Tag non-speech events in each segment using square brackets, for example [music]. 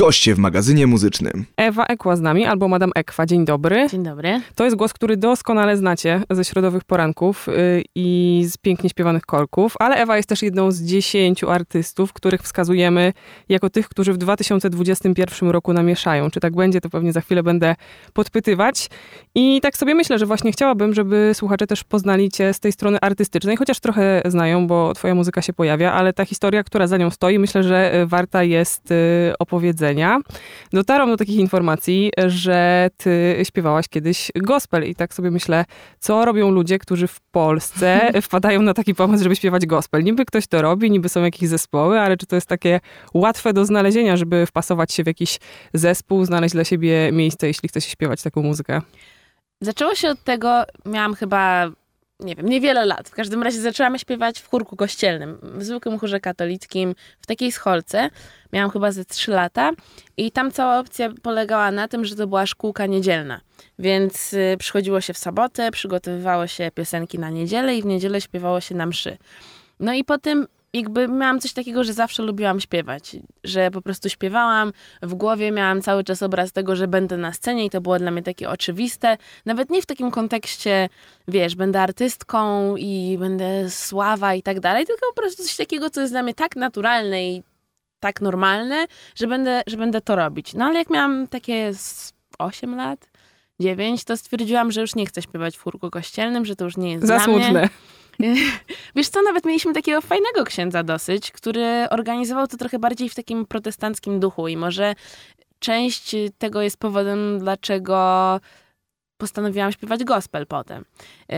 Goście w magazynie muzycznym. Ewa Ekła z nami, albo Madame Ekwa. Dzień dobry. Dzień dobry. To jest głos, który doskonale znacie ze środowych poranków yy, i z pięknie śpiewanych korków, ale Ewa jest też jedną z dziesięciu artystów, których wskazujemy jako tych, którzy w 2021 roku namieszają. Czy tak będzie, to pewnie za chwilę będę podpytywać. I tak sobie myślę, że właśnie chciałabym, żeby słuchacze też poznali cię z tej strony artystycznej, chociaż trochę znają, bo twoja muzyka się pojawia, ale ta historia, która za nią stoi, myślę, że warta jest y, opowiedzenia. Dotarłam do takich informacji, że ty śpiewałaś kiedyś gospel i tak sobie myślę, co robią ludzie, którzy w Polsce [laughs] wpadają na taki pomysł, żeby śpiewać gospel. Niby ktoś to robi, niby są jakieś zespoły, ale czy to jest takie łatwe do znalezienia, żeby wpasować się w jakiś zespół, znaleźć dla siebie miejsce, jeśli chce się śpiewać taką muzykę? Zaczęło się od tego, miałam chyba nie wiem, niewiele lat. W każdym razie zaczęłam śpiewać w chórku kościelnym, w zwykłym chórze katolickim, w takiej scholce. Miałam chyba ze trzy lata i tam cała opcja polegała na tym, że to była szkółka niedzielna. Więc y, przychodziło się w sobotę, przygotowywało się piosenki na niedzielę i w niedzielę śpiewało się na mszy. No i potem jakby miałam coś takiego, że zawsze lubiłam śpiewać, że po prostu śpiewałam, w głowie miałam cały czas obraz tego, że będę na scenie i to było dla mnie takie oczywiste, nawet nie w takim kontekście, wiesz, będę artystką i będę sława i tak dalej, tylko po prostu coś takiego, co jest dla mnie tak naturalne i tak normalne, że będę, że będę to robić. No ale jak miałam takie 8 lat, 9, to stwierdziłam, że już nie chcę śpiewać w chórku kościelnym, że to już nie jest Za dla smutne. mnie. [laughs] Wiesz co, nawet mieliśmy takiego fajnego księdza dosyć, który organizował to trochę bardziej w takim protestanckim duchu i może część tego jest powodem, dlaczego postanowiłam śpiewać gospel potem. Yy,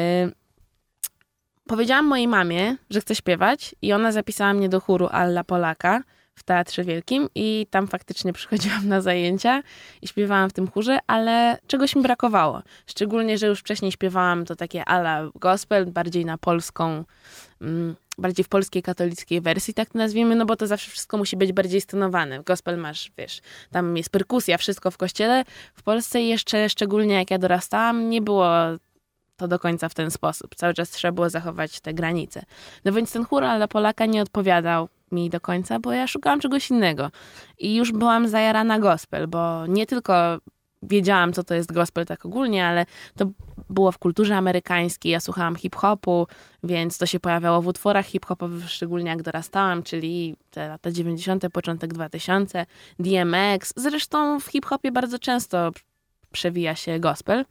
powiedziałam mojej mamie, że chcę śpiewać i ona zapisała mnie do chóru Alla Polaka w Teatrze Wielkim i tam faktycznie [laughs] przychodziłam na zajęcia i śpiewałam w tym chórze, ale czegoś mi brakowało. Szczególnie, że już wcześniej śpiewałam to takie ala gospel, bardziej na polską, mm, bardziej w polskiej katolickiej wersji, tak to nazwijmy, no bo to zawsze wszystko musi być bardziej stonowane. Gospel masz, wiesz, tam jest perkusja, wszystko w kościele. W Polsce jeszcze, szczególnie jak ja dorastałam, nie było to do końca w ten sposób. Cały czas trzeba było zachować te granice. No więc ten chór dla Polaka nie odpowiadał mi do końca, bo ja szukałam czegoś innego. I już byłam zajarana gospel, bo nie tylko wiedziałam, co to jest gospel tak ogólnie, ale to było w kulturze amerykańskiej. Ja słuchałam hip-hopu, więc to się pojawiało w utworach hip-hopowych, szczególnie jak dorastałam, czyli te lata 90., początek 2000, DMX. Zresztą w hip-hopie bardzo często przewija się gospel.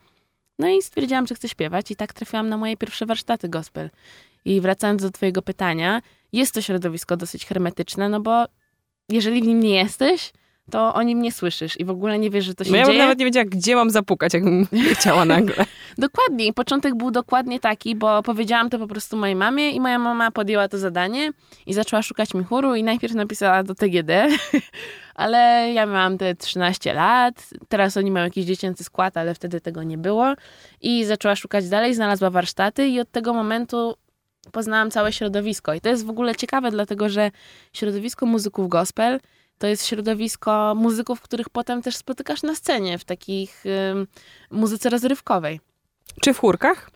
No i stwierdziłam, że chcę śpiewać i tak trafiłam na moje pierwsze warsztaty gospel. I wracając do twojego pytania, jest to środowisko dosyć hermetyczne, no bo jeżeli w nim nie jesteś, to o nim nie słyszysz i w ogóle nie wiesz, że to się no ja dzieje. Ja nawet nie wiedziała, gdzie mam zapukać, jakbym [laughs] chciała nagle. [laughs] dokładnie. I początek był dokładnie taki, bo powiedziałam to po prostu mojej mamie i moja mama podjęła to zadanie i zaczęła szukać mi chóru i najpierw napisała do TGD, [laughs] ale ja miałam te 13 lat, teraz oni mają jakiś dziecięcy skład, ale wtedy tego nie było i zaczęła szukać dalej, znalazła warsztaty i od tego momentu poznałam całe środowisko. I to jest w ogóle ciekawe, dlatego że środowisko muzyków gospel to jest środowisko muzyków, których potem też spotykasz na scenie, w takich y, muzyce rozrywkowej. Czy w chórkach?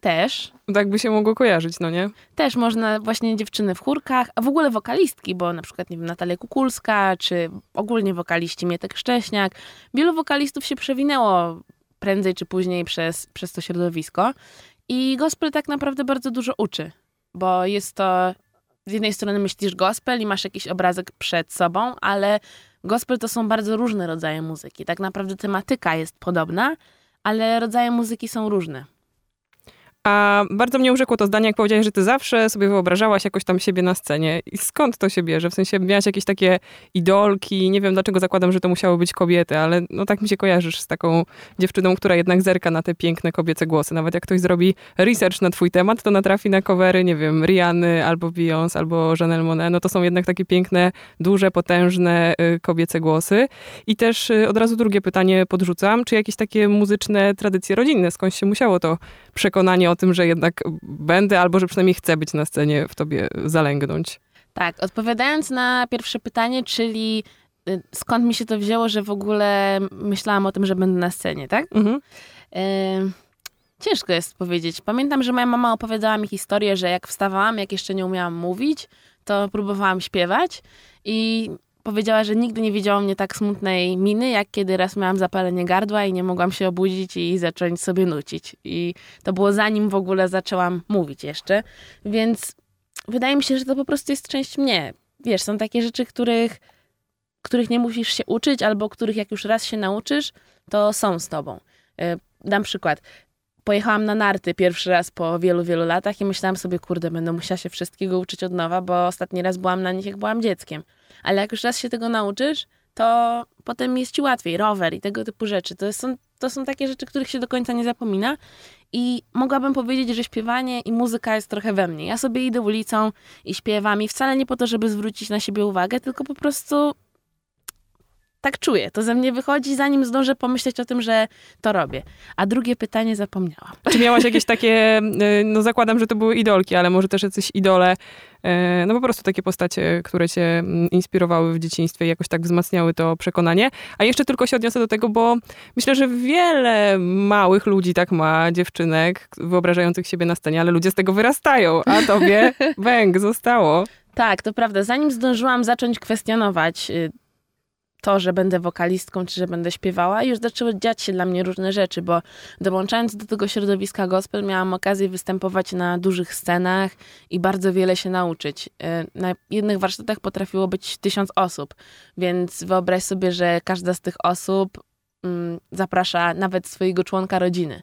Też. Tak by się mogło kojarzyć, no nie? Też można właśnie dziewczyny w chórkach, a w ogóle wokalistki, bo na przykład, nie wiem, Natalia Kukulska, czy ogólnie wokaliści Mietek Szcześniak. Wielu wokalistów się przewinęło prędzej czy później przez, przez to środowisko. I gospel tak naprawdę bardzo dużo uczy, bo jest to z jednej strony myślisz gospel i masz jakiś obrazek przed sobą, ale gospel to są bardzo różne rodzaje muzyki. Tak naprawdę tematyka jest podobna, ale rodzaje muzyki są różne. A bardzo mnie urzekło to zdanie, jak powiedziałeś, że ty zawsze sobie wyobrażałaś jakoś tam siebie na scenie. I skąd to się bierze? W sensie miałaś jakieś takie idolki, nie wiem dlaczego zakładam, że to musiały być kobiety, ale no tak mi się kojarzysz z taką dziewczyną, która jednak zerka na te piękne kobiece głosy. Nawet jak ktoś zrobi research na twój temat, to natrafi na covery, nie wiem, Riany, albo Beyoncé, albo Janelle Monáe. No to są jednak takie piękne, duże, potężne y, kobiece głosy. I też y, od razu drugie pytanie podrzucam. Czy jakieś takie muzyczne tradycje rodzinne? Skąd się musiało to przekonanie o tym, że jednak będę, albo że przynajmniej chcę być na scenie, w tobie zalęgnąć. Tak, odpowiadając na pierwsze pytanie, czyli y, skąd mi się to wzięło, że w ogóle myślałam o tym, że będę na scenie, tak? Mhm. Y ciężko jest powiedzieć. Pamiętam, że moja mama opowiadała mi historię, że jak wstawałam, jak jeszcze nie umiałam mówić, to próbowałam śpiewać i powiedziała, że nigdy nie widziała mnie tak smutnej miny, jak kiedy raz miałam zapalenie gardła i nie mogłam się obudzić i zacząć sobie nucić. I to było zanim w ogóle zaczęłam mówić jeszcze, więc wydaje mi się, że to po prostu jest część mnie. Wiesz, są takie rzeczy, których, których nie musisz się uczyć, albo których jak już raz się nauczysz, to są z tobą. E, dam przykład. Pojechałam na narty pierwszy raz po wielu, wielu latach i myślałam sobie, kurde, będę musiała się wszystkiego uczyć od nowa, bo ostatni raz byłam na nich, jak byłam dzieckiem. Ale jak już raz się tego nauczysz, to potem jest ci łatwiej. Rower i tego typu rzeczy. To są, to są takie rzeczy, których się do końca nie zapomina. I mogłabym powiedzieć, że śpiewanie i muzyka jest trochę we mnie. Ja sobie idę ulicą i śpiewam i wcale nie po to, żeby zwrócić na siebie uwagę, tylko po prostu tak czuję. To ze mnie wychodzi, zanim zdążę pomyśleć o tym, że to robię. A drugie pytanie zapomniałam. Czy miałaś jakieś takie, y, no zakładam, że to były idolki, ale może też jacyś idole, y, no po prostu takie postacie, które cię mm, inspirowały w dzieciństwie i jakoś tak wzmacniały to przekonanie. A jeszcze tylko się odniosę do tego, bo myślę, że wiele małych ludzi tak ma, dziewczynek, wyobrażających siebie na scenie, ale ludzie z tego wyrastają, a tobie [laughs] bęk zostało. Tak, to prawda. Zanim zdążyłam zacząć kwestionować y, to, że będę wokalistką, czy że będę śpiewała, już zaczęły dziać się dla mnie różne rzeczy, bo dołączając do tego środowiska gospel, miałam okazję występować na dużych scenach i bardzo wiele się nauczyć. E, na jednych warsztatach potrafiło być tysiąc osób, więc wyobraź sobie, że każda z tych osób mm, zaprasza nawet swojego członka rodziny.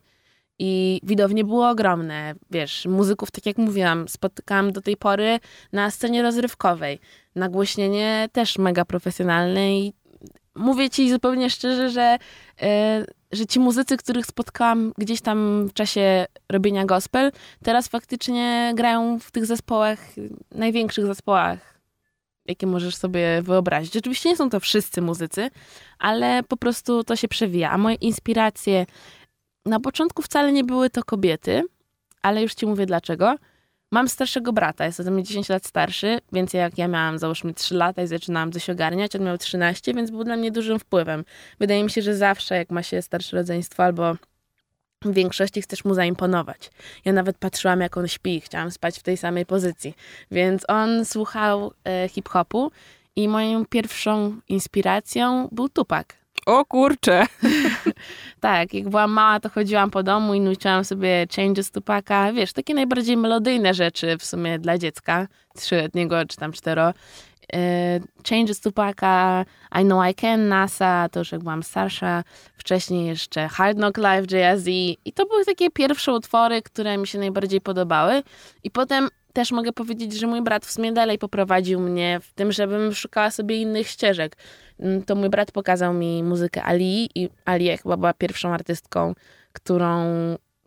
I widownie było ogromne. Wiesz, muzyków, tak jak mówiłam, spotykałam do tej pory na scenie rozrywkowej. Nagłośnienie też mega profesjonalne i mówię ci zupełnie szczerze, że, e, że ci muzycy, których spotkałam gdzieś tam w czasie robienia gospel, teraz faktycznie grają w tych zespołach, największych zespołach, jakie możesz sobie wyobrazić. Oczywiście nie są to wszyscy muzycy, ale po prostu to się przewija. A moje inspiracje na początku wcale nie były to kobiety, ale już ci mówię dlaczego. Mam starszego brata, jest ode mnie 10 lat starszy, więc jak ja miałam załóżmy 3 lata i zaczynałam coś ogarniać, on miał 13, więc był dla mnie dużym wpływem. Wydaje mi się, że zawsze jak ma się starsze rodzeństwo albo w większości chcesz mu zaimponować. Ja nawet patrzyłam, jak on śpi, chciałam spać w tej samej pozycji. Więc on słuchał e, hip-hopu i moją pierwszą inspiracją był Tupak. O kurcze. [laughs] tak, jak byłam mała, to chodziłam po domu i nuciłam sobie Changes Tupaka. Wiesz, takie najbardziej melodyjne rzeczy w sumie dla dziecka, trzyletniego czy tam cztero. E, Changes Tupaka, I Know I Can, NASA, to już jak byłam starsza. Wcześniej jeszcze Hard Knock Live, Jay-Z. I to były takie pierwsze utwory, które mi się najbardziej podobały. I potem też mogę powiedzieć, że mój brat w sumie dalej poprowadził mnie w tym, żebym szukała sobie innych ścieżek. Mm, to mój brat pokazał mi muzykę Ali i Ali chyba była pierwszą artystką, którą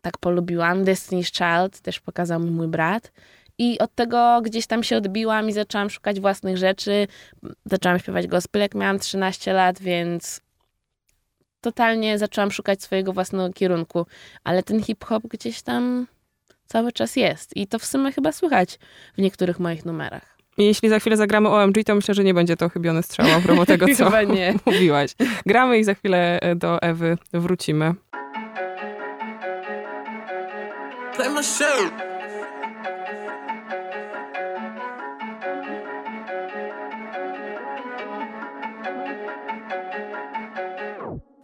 tak polubiłam. Destiny's Child też pokazał mi mój brat. I od tego gdzieś tam się odbiłam i zaczęłam szukać własnych rzeczy. Zaczęłam śpiewać gospel, jak miałam 13 lat, więc totalnie zaczęłam szukać swojego własnego kierunku. Ale ten hip-hop gdzieś tam cały czas jest. I to w sumie chyba słychać w niektórych moich numerach. Jeśli za chwilę zagramy OMG, to myślę, że nie będzie to chybiony strzał a propos tego, [laughs] co [laughs] mówiłaś. Gramy i za chwilę e, do Ewy wrócimy. Play my show.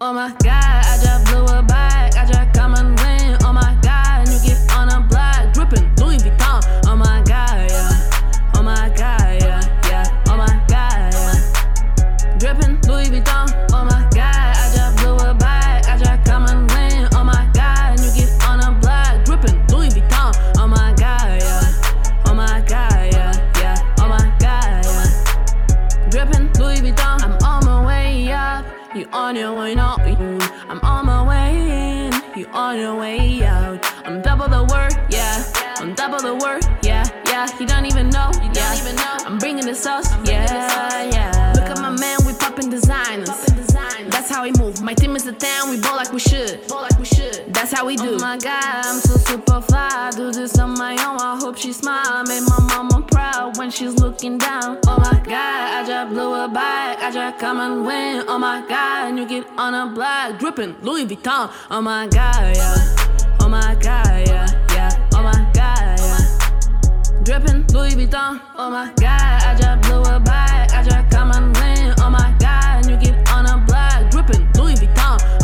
Oh my god, shopping, Louis Vuitton. Oh my god, yeah. Oh my god, yeah, yeah. Oh my god, yeah. Dripping Louis Vuitton. Oh my god, I just blew a bag. I just got my land. Oh my god, and you get on a block. Dripping Louis Vuitton.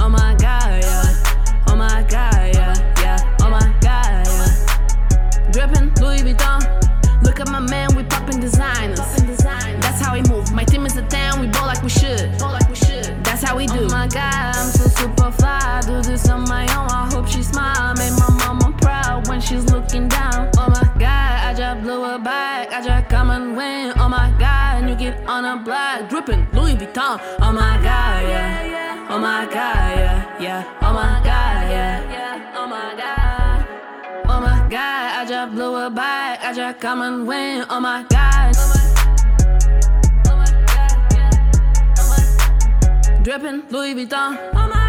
Louis Vuitton, oh my god, yeah. Oh my god, yeah, yeah. Oh my god, yeah, yeah. Oh my god. Oh my god, I just blew a bag. I just come and win. Oh my god. Oh oh Dripping Louis Vuitton. Oh my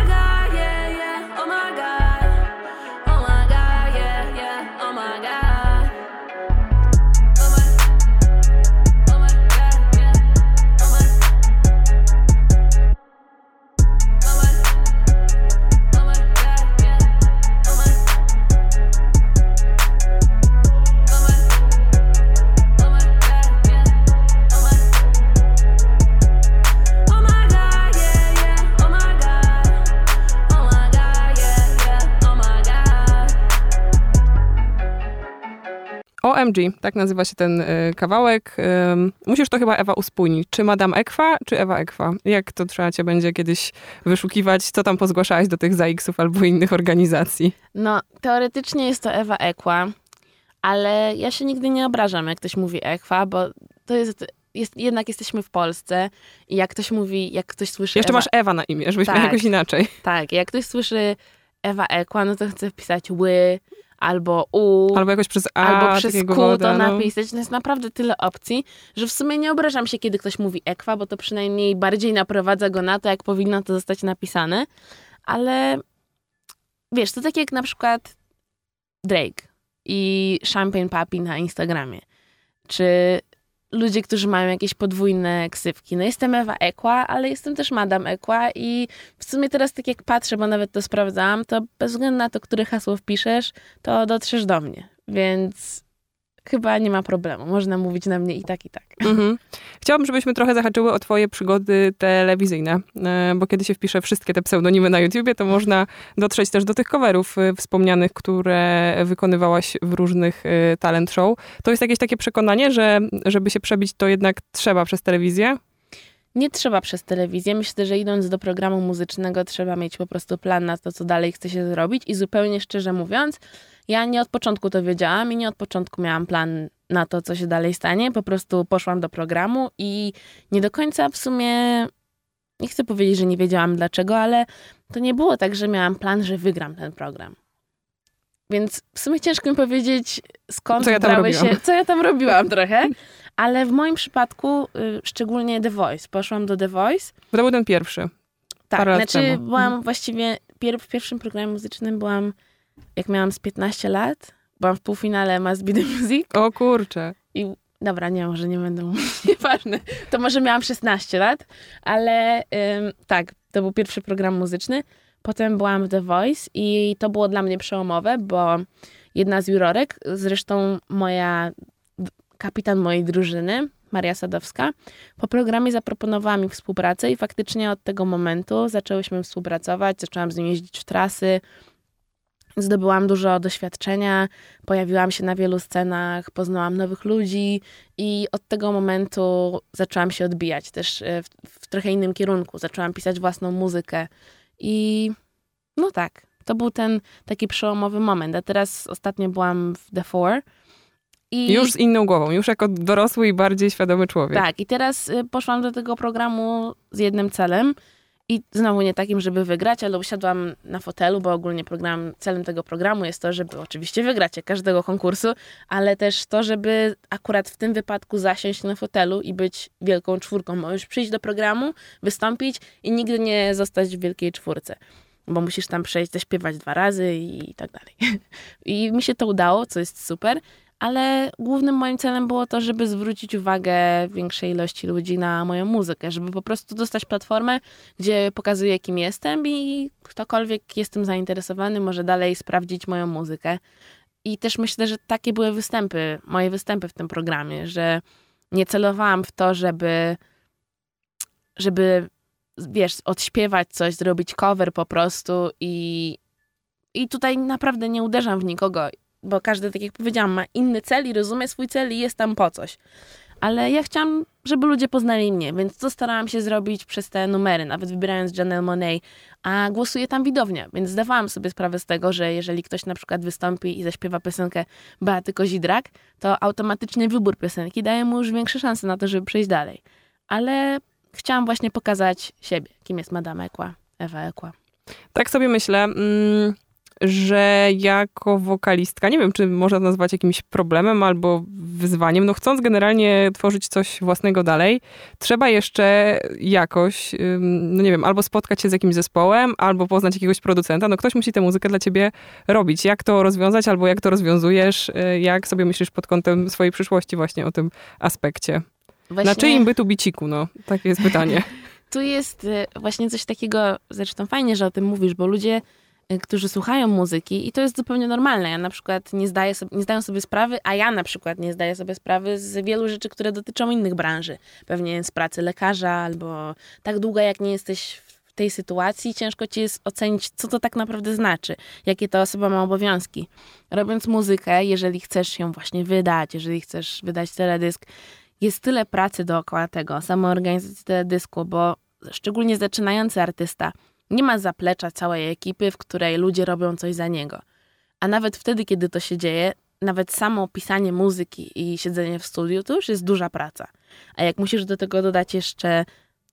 Tak nazywa się ten y, kawałek. Musisz to chyba Ewa uspójnić. Czy Madame Ekwa, czy Ewa Ekwa? Jak to trzeba cię będzie kiedyś wyszukiwać? Co tam pozgłaszałaś do tych ZAX-ów albo innych organizacji? No, teoretycznie jest to Ewa Ekła, ale ja się nigdy nie obrażam, jak ktoś mówi Ekwa, bo to jest, jest jednak jesteśmy w Polsce i jak ktoś mówi, jak ktoś słyszy Jeszcze Ewa, masz Ewa na imię, żebyś miał Tak. jakoś inaczej. Tak, jak ktoś słyszy Ewa Ekła, no to chce wpisać ły albo u. Albo jakoś przez A, albo przez takiego Q woda, to no. napisać. To jest naprawdę tyle opcji, że w sumie nie obrażam się, kiedy ktoś mówi ekwa, bo to przynajmniej bardziej naprowadza go na to, jak powinno to zostać napisane. Ale wiesz, to tak jak na przykład Drake i Champagne Papi na Instagramie. Czy ludzie, którzy mają jakieś podwójne ksywki. No jestem Ewa Ekła, ale jestem też Madame Ekła i w sumie teraz tak jak patrzę, bo nawet to sprawdzałam, to bez względu na to, które hasło wpiszesz, to dotrzesz do mnie. Więc chyba nie ma problemu. Można mówić na mnie i tak, i tak. Mhm. Chciałabym, żebyśmy trochę zahaczyły o twoje przygody telewizyjne, e, bo kiedy się wpisze wszystkie te pseudonimy na YouTubie, to można dotrzeć też do tych coverów e, wspomnianych, które wykonywałaś w różnych e, talent show. To jest jakieś takie przekonanie, że żeby się przebić, to jednak trzeba przez telewizję? Nie trzeba przez telewizję. Myślę, że idąc do programu muzycznego, trzeba mieć po prostu plan na to, co dalej chce się zrobić. I zupełnie szczerze mówiąc, ja nie od początku to wiedziałam i nie od początku miałam plan na to, co się dalej stanie. Po prostu poszłam do programu i nie do końca w sumie. Nie chcę powiedzieć, że nie wiedziałam dlaczego, ale to nie było tak, że miałam plan, że wygram ten program. Więc w sumie ciężko mi powiedzieć, skąd Co ja brały się, co ja tam robiłam trochę. Ale w moim przypadku, y, szczególnie The Voice, poszłam do The Voice. To był ten pierwszy. Tak, znaczy temu. byłam właściwie pier w pierwszym programie muzycznym byłam, jak miałam z 15 lat. Byłam w półfinale Must Be The Music. O kurczę. I dobra, nie, może nie będę mówić, [laughs] nieważne. To może miałam 16 lat, ale ym, tak, to był pierwszy program muzyczny. Potem byłam w The Voice i to było dla mnie przełomowe, bo jedna z jurorek, zresztą moja, kapitan mojej drużyny, Maria Sadowska, po programie zaproponowała mi współpracę i faktycznie od tego momentu zaczęłyśmy współpracować, zaczęłam z nią jeździć w trasy, zdobyłam dużo doświadczenia, pojawiłam się na wielu scenach, poznałam nowych ludzi i od tego momentu zaczęłam się odbijać też e, w, w trochę innym kierunku. Zaczęłam pisać własną muzykę i no tak, to był ten taki przełomowy moment. A teraz ostatnio byłam w The Four i Już z inną głową, już jako dorosły i bardziej świadomy człowiek. tak, i teraz y, poszłam do tego programu z jednym celem. I znowu nie takim, żeby wygrać, ale usiadłam na fotelu, bo ogólnie program, celem tego programu jest to, żeby oczywiście wygrać jak każdego konkursu, ale też to, żeby akurat w tym wypadku zasiąść na fotelu i być wielką czwórką. Możesz przyjść do programu, wystąpić i nigdy nie zostać w wielkiej czwórce, bo musisz tam przejść, zaśpiewać dwa razy i tak dalej. [laughs] I mi się to udało, co jest super, ale głównym moim celem było to, żeby zwrócić uwagę większej ilości ludzi na moją muzykę, żeby po prostu dostać platformę, gdzie pokazuję, kim jestem i ktokolwiek jest tym zainteresowany, może dalej sprawdzić moją muzykę. I też myślę, że takie były występy, moje występy w tym programie, że nie celowałam w to, żeby, żeby wiesz, odśpiewać coś, zrobić cover po prostu i, i tutaj naprawdę nie uderzam w nikogo bo każdy, tak jak powiedziałam, ma inny cel i rozumie swój cel i jest tam po coś. Ale ja chciałam, żeby ludzie poznali mnie, więc to starałam się zrobić przez te numery, nawet wybierając Janelle Monet, a głosuje tam widownia, więc zdawałam sobie sprawę z tego, że jeżeli ktoś na przykład wystąpi i zaśpiewa piosenkę Beaty Kozidrak, to automatycznie wybór piosenki daje mu już większe szanse na to, żeby przejść dalej. Ale chciałam właśnie pokazać siebie, kim jest Madame Ekła, Ewa Ekła. Tak sobie myślę, mm, że jako wokalistka, nie wiem, czy można to nazwać jakimś problemem albo wyzwaniem, no chcąc generalnie tworzyć coś własnego dalej, trzeba jeszcze jakoś, no nie wiem, albo spotkać się z jakimś zespołem, albo poznać jakiegoś producenta, no ktoś musi tę muzykę dla ciebie robić. Jak to rozwiązać, albo jak to rozwiązujesz, y, jak sobie myślisz pod kątem swojej przyszłości właśnie o tym aspekcie? Właśnie... Na czyim bytu biciku, no? Takie jest pytanie. [laughs] tu jest y, właśnie coś takiego, zresztą fajnie, że o tym mówisz, bo ludzie, którzy słuchają muzyki i to jest zupełnie normalne. Ja na przykład nie, zdaję sobie, nie zdaję sobie sprawy, a ja na przykład nie zdaję sobie sprawy z wielu rzeczy, które dotyczą innych branży. Pewnie z pracy lekarza albo tak długo, jak nie jesteś w tej sytuacji, ciężko ci jest ocenić, co to tak naprawdę znaczy, jakie ta osoba ma obowiązki. Robiąc muzykę, jeżeli chcesz ją właśnie wydać, jeżeli chcesz wydać teledysk, jest tyle pracy dookoła tego, samoorganizacji teledysku, bo szczególnie zaczynający artysta nie ma zaplecza całej ekipy, w której ludzie robią coś za niego. A nawet wtedy, kiedy to się dzieje, nawet samo pisanie muzyki i siedzenie w studiu to już jest duża praca. A jak musisz do tego dodać jeszcze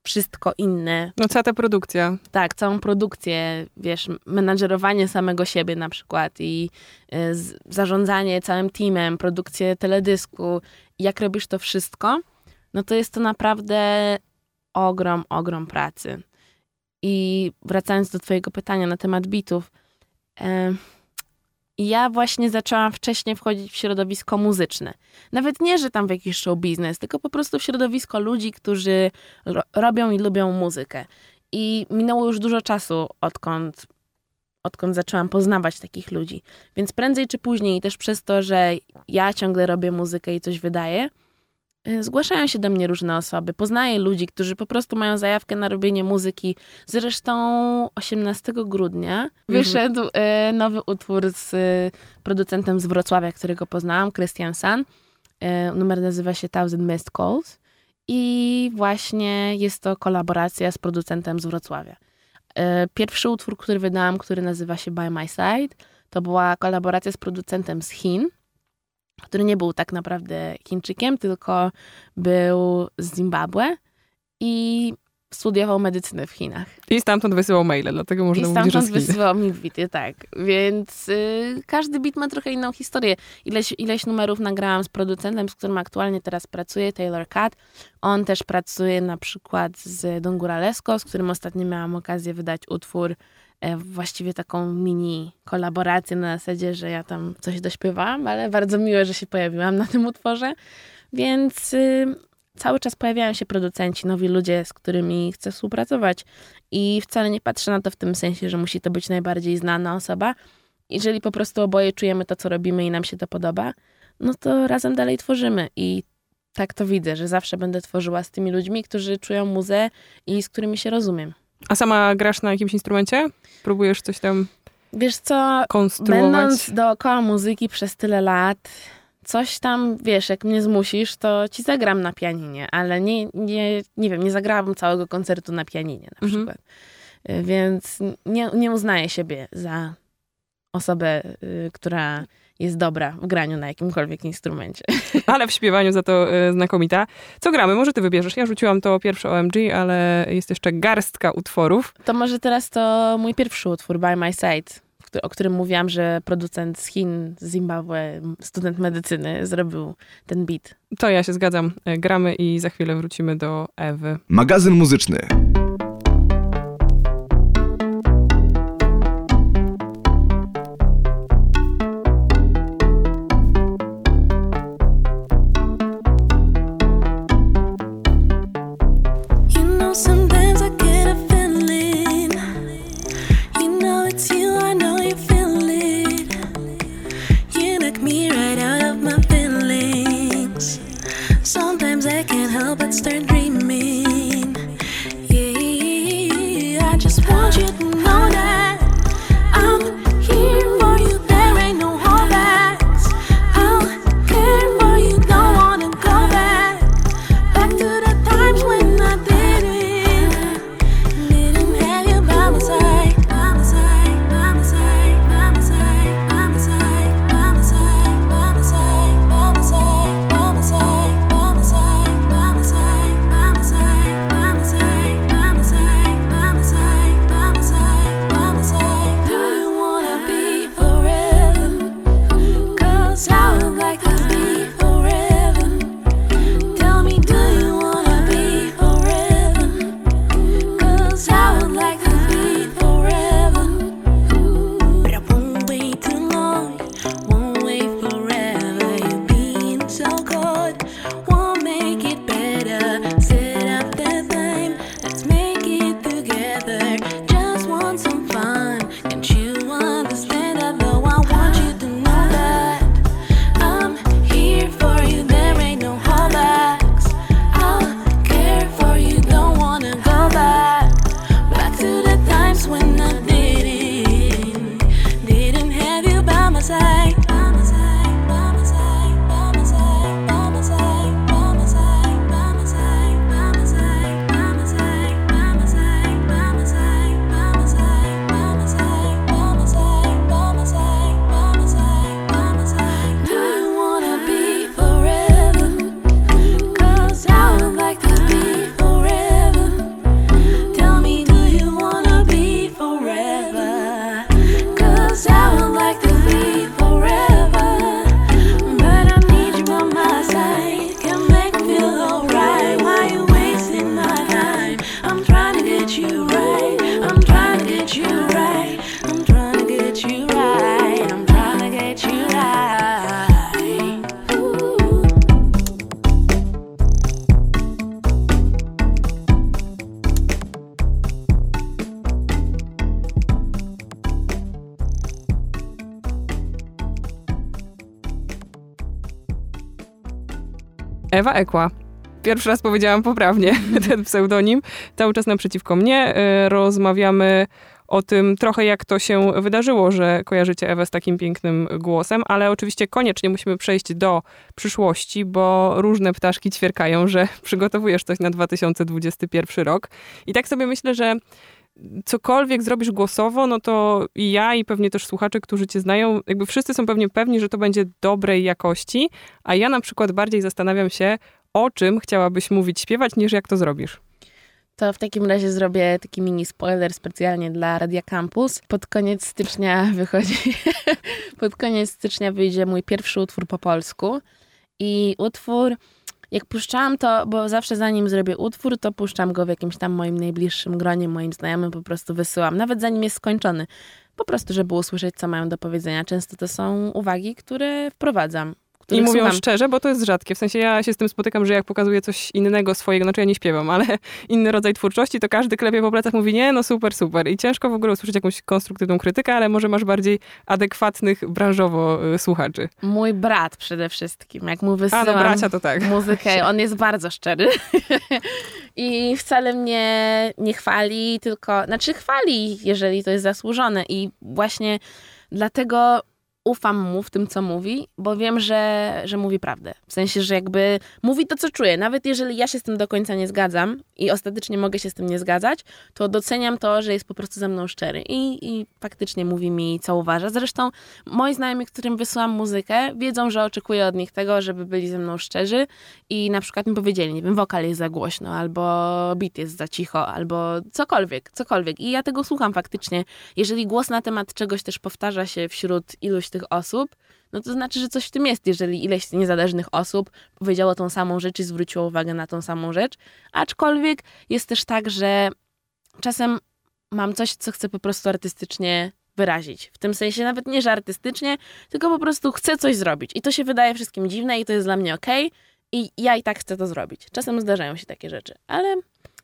wszystko inne. No cała ta produkcja. Tak, całą produkcję, wiesz, menadżerowanie samego siebie na przykład i y, zarządzanie całym teamem, produkcję teledysku. Jak robisz to wszystko, no to jest to naprawdę ogrom, ogrom pracy. I wracając do twojego pytania na temat bitów, y, ja właśnie zaczęłam wcześniej wchodzić w środowisko muzyczne. Nawet nie, że tam w jakiś show biznes, tylko po prostu w środowisko ludzi, którzy ro robią i lubią muzykę. I minęło już dużo czasu, odkąd, odkąd zaczęłam poznawać takich ludzi. Więc prędzej czy później, też przez to, że ja ciągle robię muzykę i coś wydaję, zgłaszają się do mnie różne osoby. Poznaję ludzi, którzy po prostu mają zajawkę na robienie muzyki. Zresztą 18 grudnia mhm. wyszedł mhm. nowy utwór z y, producentem z Wrocławia, którego poznałam, Christian San. Numer nazywa się Thousand Missed Calls. I właśnie jest to kolaboracja z producentem z Wrocławia. Pierwszy utwór, który wydałam, który nazywa się By My Side, to była kolaboracja z producentem z Chin który nie był tak naprawdę Chińczykiem, tylko był z Zimbabwe i studiował medycynę w Chinach. I stamtąd wysyłał maile, dlatego można I mówić, że stamtąd wysyłał mi bity, tak. Więc y, każdy bit ma trochę inną historię. Ileś, ileś numerów nagrałam z producentem, z którym aktualnie teraz pracuję, Taylor Cat. On też pracuje na przykład z Don Guralesco, z którym ostatnio miałam okazję wydać utwór właściwie taką mini kolaborację na zasadzie, że ja tam coś dośpiewałam, ale bardzo miłe, że się pojawiłam na tym utworze. Więc y, cały czas pojawiają się producenci, nowi ludzie, z którymi chcę współpracować. I wcale nie patrzę na to w tym sensie, że musi to być najbardziej znana osoba. Jeżeli po prostu oboje czujemy to, co robimy i nam się to podoba, no to razem dalej tworzymy. I tak to widzę, że zawsze będę tworzyła z tymi ludźmi, którzy czują muzę i z którymi się rozumiem. A sama grasz na jakimś instrumencie? Próbujesz coś tam Wiesz co, będąc dookoła muzyki przez tyle lat, coś tam, wiesz, jak mnie zmusisz, to ci zagram na pianinie, ale nie, nie, nie wiem, nie zagrałabym całego koncertu na pianinie na mhm. przykład. Y, więc nie, nie uznaję siebie za osobę, y, która jest dobra w graniu na jakimkolwiek instrumencie. [laughs] Ale w śpiewaniu za to y, znakomita. Co gramy? Może ty wybierzesz? Ja rzuciłam to pierwsze OMG, ale jest jeszcze garstka utworów. To może teraz to mój pierwszy utwór, By My Side, o którym mówiłam, że producent z Chin, z Zimbabwe, student medycyny zrobił ten beat. To ja się zgadzam. Y, gramy i za chwilę wrócimy do Ewy. Magazyn muzyczny. Ewa Ekła. Pierwszy raz powiedziałam poprawnie [laughs] ten pseudonim. Cały czas naprzeciwko mnie. Y, rozmawiamy o tym trochę, jak to się wydarzyło, że kojarzycie Ewę z takim pięknym głosem, ale oczywiście koniecznie musimy przejść do przyszłości, bo różne ptaszki ćwierkają, że [laughs] przygotowujesz coś na 2021 rok. I tak sobie myślę, że cokolwiek zrobisz głosowo, no to i ja, i pewnie też słuchacze, którzy cię znają, jakby wszyscy są pewnie pewni, że to będzie dobrej jakości, a ja na przykład bardziej zastanawiam się, o czym chciałabyś mówić, śpiewać, niż jak to zrobisz. To w takim razie zrobię taki mini spoiler specjalnie dla Radia Campus. Pod koniec stycznia wychodzi, [laughs] pod koniec stycznia wyjdzie mój pierwszy utwór po polsku i utwór jak puszczałam to, bo zawsze zanim zrobię utwór, to puszczam go w jakimś tam moim najbliższym gronie, moim znajomym po prostu wysyłam, nawet zanim jest skończony. Po prostu, żeby usłyszeć, co mają do powiedzenia. Często to są uwagi, które wprowadzam i mówią słucham. szczerze, bo to jest rzadkie. W sensie ja się z tym spotykam, że jak pokazuję coś innego swojego, znaczy ja nie śpiewam, ale [laughs] inny rodzaj twórczości, to każdy klepie po plecach mówi, nie, no super, super. I ciężko w ogóle usłyszeć jakąś konstruktywną krytykę, ale może masz bardziej adekwatnych branżowo y, słuchaczy. Mój brat przede wszystkim, jak mu wysyłam A, no bracia to tak. muzykę, [laughs] on jest bardzo szczery. [laughs] I wcale mnie nie chwali, tylko, znaczy chwali, jeżeli to jest zasłużone. I właśnie dlatego ufam mu w tym, co mówi, bo wiem, że, że mówi prawdę. W sensie, że jakby mówi to, co czuje. Nawet jeżeli ja się z tym do końca nie zgadzam i ostatecznie mogę się z tym nie zgadzać, to doceniam to, że jest po prostu ze mną szczery i, i faktycznie mówi mi, co uważa. Zresztą moi znajomi, którym wysyłam muzykę, wiedzą, że oczekuję od nich tego, żeby byli ze mną szczerzy i na przykład mi powiedzieli, nie wiem, wokal jest za głośno, albo beat jest za cicho, albo cokolwiek, cokolwiek. I ja tego słucham faktycznie. Jeżeli głos na temat czegoś też powtarza się wśród iluś tych osób, no to znaczy, że coś w tym jest, jeżeli ileś niezależnych osób powiedziało tą samą rzecz i zwróciło uwagę na tą samą rzecz. Aczkolwiek jest też tak, że czasem mam coś, co chcę po prostu artystycznie wyrazić. W tym sensie nawet nie, że artystycznie, tylko po prostu chcę coś zrobić. I to się wydaje wszystkim dziwne i to jest dla mnie okej. Okay, I ja i tak chcę to zrobić. Czasem zdarzają się takie rzeczy, ale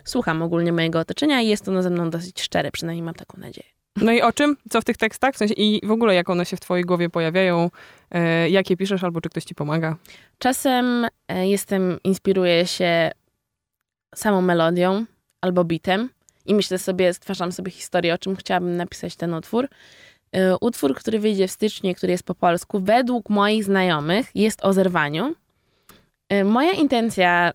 słucham ogólnie mojego otoczenia i jest to ze mną dosyć szczere, przynajmniej mam taką nadzieję. No i o czym? Co w tych tekstach? W sensie i w ogóle jak one się w twojej głowie pojawiają? E, jakie piszesz albo czy ktoś ci pomaga? Czasem e, jestem, inspiruję się samą melodią albo bitem i myślę sobie, stwarzam sobie historię, o czym chciałabym napisać ten utwór. E, utwór, który wyjdzie w styczniu, który jest po polsku, według moich znajomych jest o zerwaniu. E, moja intencja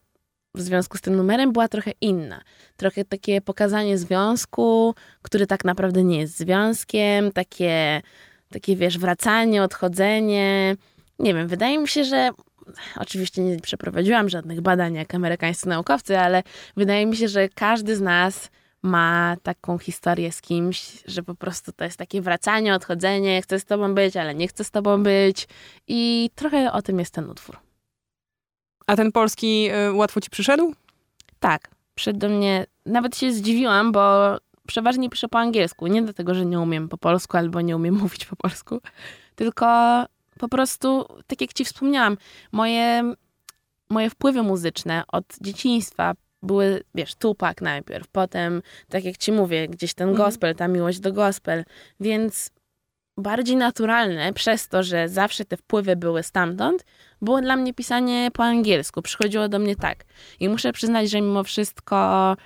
w związku z tym numerem była trochę inna. Trochę takie pokazanie związku, który tak naprawdę nie jest związkiem, takie, takie wiesz, wracanie, odchodzenie. Nie wiem, wydaje mi się, że oczywiście nie przeprowadziłam żadnych badań jak amerykańscy naukowcy, ale wydaje mi się, że każdy z nas ma taką historię z kimś, że po prostu to jest takie wracanie, odchodzenie, chcę z tobą być, ale nie chcę z tobą być. I trochę o tym jest ten utwór. A ten polski y, łatwo ci przyszedł? Tak, przyszedł do mnie. Nawet się zdziwiłam, bo przeważnie piszę po angielsku. Nie dlatego, że nie umiem po polsku albo nie umiem [laughs] mówić po polsku, tylko po prostu, tak jak ci wspomniałam, moje, moje wpływy muzyczne od dzieciństwa były, wiesz, Tupac najpierw, potem, tak jak ci mówię, gdzieś ten mhm. gospel, ta miłość do gospel, więc bardziej naturalne, przez to, że zawsze te wpływy były stamtąd, było dla mnie pisanie po angielsku. Przychodziło do mnie tak. I muszę przyznać, że mimo wszystko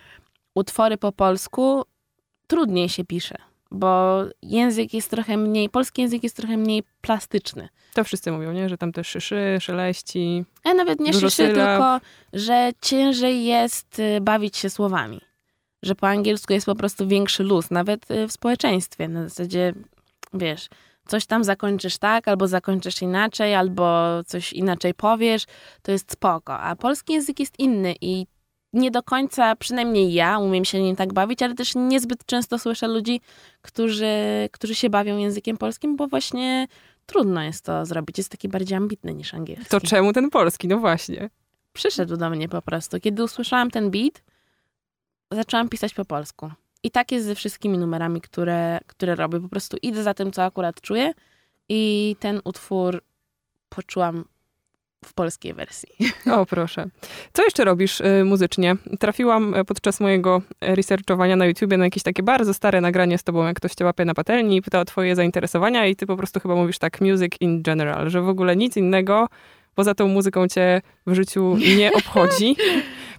utwory po polsku trudniej się pisze, bo język jest trochę mniej, polski język jest trochę mniej plastyczny. To wszyscy mówią, nie? Że tam też szyszy, szeleści. A nawet nie szyszy, sylab. tylko że ciężej jest y, bawić się słowami. Że po angielsku jest po prostu większy luz, nawet y, w społeczeństwie. Na zasadzie wiesz, coś tam zakończysz tak, albo zakończysz inaczej, albo coś inaczej powiesz, to jest spoko. A polski język jest inny i nie do końca, przynajmniej ja, umiem się nim tak bawić, ale też niezbyt często słyszę ludzi, którzy, którzy się bawią językiem polskim, bo właśnie trudno jest to zrobić. Jest taki bardziej ambitny niż angielski. To czemu ten polski? No właśnie. Przyszedł do mnie po prostu. Kiedy usłyszałam ten beat, zaczęłam pisać po polsku. I tak jest ze wszystkimi numerami, które, które robię. Po prostu idę za tym, co akurat czuję i ten utwór poczułam w polskiej wersji. [laughs] O, proszę. Co jeszcze robisz y, muzycznie? Trafiłam y, podczas mojego researchowania na YouTubie na jakieś takie bardzo stare nagranie z tobą, jak ktoś cię łapie na patelni i pyta o twoje zainteresowania i ty po prostu chyba mówisz tak music in general, że w ogóle nic innego poza tą muzyką cię w życiu nie [laughs] obchodzi.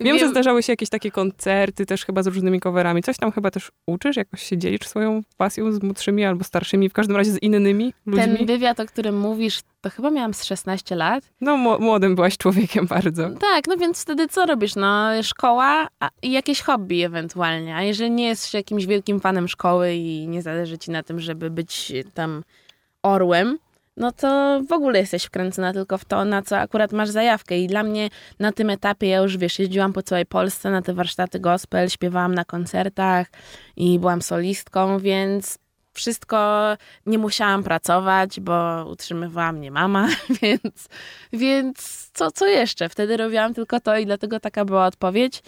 Wiem, Wiem. że zdarzały się jakieś takie koncerty też chyba z różnymi coverami. Coś tam chyba też uczysz? Jakoś się dzielisz swoją pasją z młodszymi albo starszymi, w każdym razie z innymi ludźmi? Ten wywiad, o którym mówisz, to chyba miałam z 16 lat. No mło- młodym byłaś człowiekiem bardzo. Tak, no więc wtedy co robisz? No szkoła i jakieś hobby ewentualnie. A jeżeli nie jesteś jakimś wielkim fanem szkoły i nie zależy ci na tym, żeby być tam orłem, no to w ogóle jesteś wkręcona tylko w to, na co akurat masz zajawkę. I dla mnie na tym etapie ja już, wiesz, jeździłam po całej Polsce na te warsztaty gospel, śpiewałam na koncertach i byłam solistką, więc wszystko nie musiałam pracować, bo utrzymywała mnie mama, [laughs] więc, więc co, co jeszcze? Wtedy robiłam tylko to i dlatego taka była odpowiedź.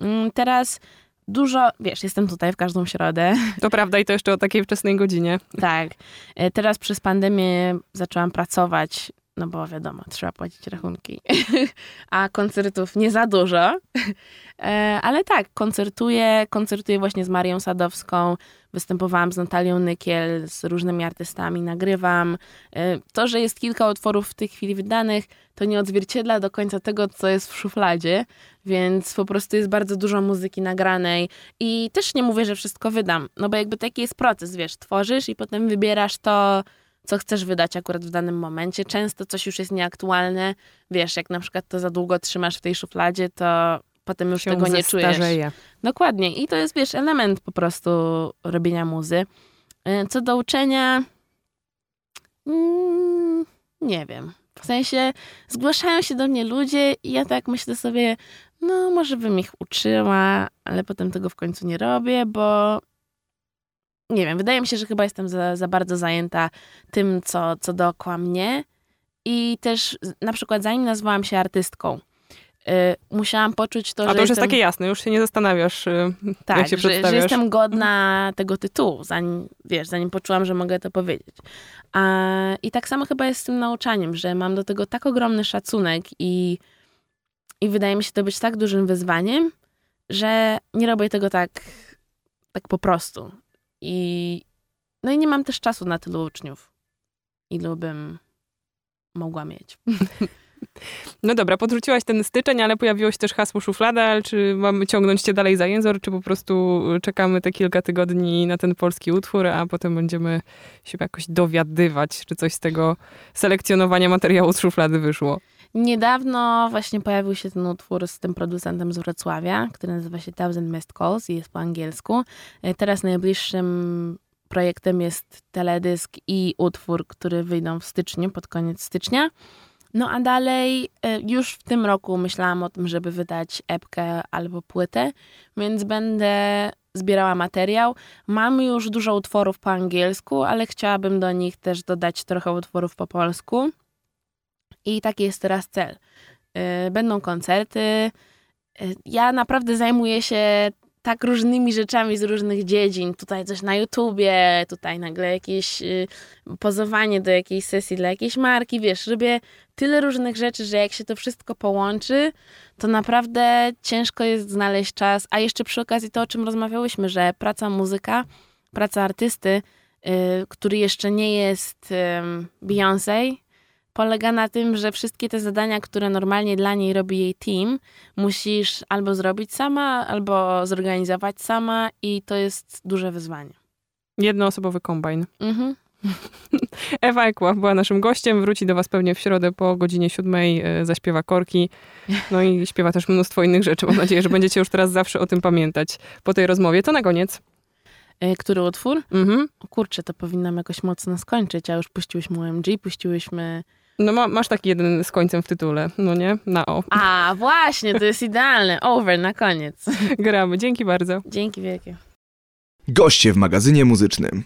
Mm, Teraz dużo, wiesz, jestem tutaj w każdą środę, [laughs] To prawda i to jeszcze o takiej wczesnej godzinie. tak. E, Teraz przez pandemię zaczęłam pracować, no bo wiadomo, trzeba płacić rachunki, [laughs] a koncertów nie za dużo. [laughs] E, Ale tak, koncertuję, koncertuję właśnie z Marią Sadowską, występowałam z Natalią Nykiel, z różnymi artystami, nagrywam. E, To, że jest kilka utworów w tej chwili wydanych, to nie odzwierciedla do końca tego, co jest w szufladzie, więc po prostu jest bardzo dużo muzyki nagranej i też nie mówię, że wszystko wydam, no bo jakby taki jest proces, wiesz, tworzysz i potem wybierasz to, co chcesz wydać akurat w danym momencie. Często coś już jest nieaktualne, wiesz, jak na przykład to za długo trzymasz w tej szufladzie, to potem już tego nie czujesz. Dokładnie. I to jest, wiesz, element po prostu robienia muzy. Y, Co do uczenia, mm, nie wiem. W sensie zgłaszają się do mnie ludzie i ja tak myślę sobie, no może bym ich uczyła, ale potem tego w końcu nie robię, bo nie wiem, wydaje mi się, że chyba jestem za, za bardzo zajęta tym, co, co dookoła mnie. I też na przykład zanim nazwałam się artystką, y, musiałam poczuć to, A że to już jest jestem... takie jasne, już się nie zastanawiasz, y, Tak, jak się że, że jestem godna tego tytułu, zanim, wiesz, zanim poczułam, że mogę to powiedzieć. A, I tak samo chyba jest z tym nauczaniem, że mam do tego tak ogromny szacunek i, i wydaje mi się to być tak dużym wyzwaniem, że nie robię tego tak, tak po prostu. I, no i nie mam też czasu na tylu uczniów, ilu bym mogła mieć. No dobra, podrzuciłaś ten styczeń, ale pojawiło się też hasło szuflada. Czy mamy ciągnąć cię dalej za język, czy po prostu czekamy te kilka tygodni na ten polski utwór, a potem będziemy się jakoś dowiadywać, czy coś z tego selekcjonowania materiału z szuflady wyszło? Niedawno właśnie pojawił się ten utwór z tym producentem z Wrocławia, który nazywa się Thousand Missed Calls i jest po angielsku. E, Teraz najbliższym projektem jest teledysk i utwór, który wyjdą w styczniu, pod koniec stycznia. No a dalej e, już w tym roku myślałam o tym, żeby wydać epkę albo płytę, więc będę zbierała materiał. Mam już dużo utworów po angielsku, ale chciałabym do nich też dodać trochę utworów po polsku. I taki jest teraz cel. Y, Będą koncerty. Y, Ja naprawdę zajmuję się tak różnymi rzeczami z różnych dziedzin. Tutaj coś na YouTubie, tutaj nagle jakieś y, pozowanie do jakiejś sesji dla jakiejś marki. Wiesz, robię tyle różnych rzeczy, że jak się to wszystko połączy, to naprawdę ciężko jest znaleźć czas. A jeszcze przy okazji to, o czym rozmawiałyśmy, że praca muzyka, praca artysty, który jeszcze nie jest Beyoncé, polega na tym, że wszystkie te zadania, które normalnie dla niej robi jej team, musisz albo zrobić sama, albo zorganizować sama i to jest duże wyzwanie. Jednoosobowy kombajn. Mhm. [laughs] Ewa Ekła była naszym gościem, wróci do was pewnie w środę po godzinie siódmej, e, zaśpiewa korki, no i śpiewa też mnóstwo innych rzeczy. Mam nadzieję, że będziecie już teraz zawsze o tym pamiętać po tej rozmowie. To na koniec. Y, Który utwór? Mhm. Kurczę, to powinnam jakoś mocno skończyć, a już puściłyśmy OMG, puściłyśmy... No ma, masz taki jeden z końcem w tytule, no nie? Na o. A, właśnie, to jest idealne. Over, na koniec. Gramy. Dzięki bardzo. Dzięki wielkie. Goście w magazynie muzycznym.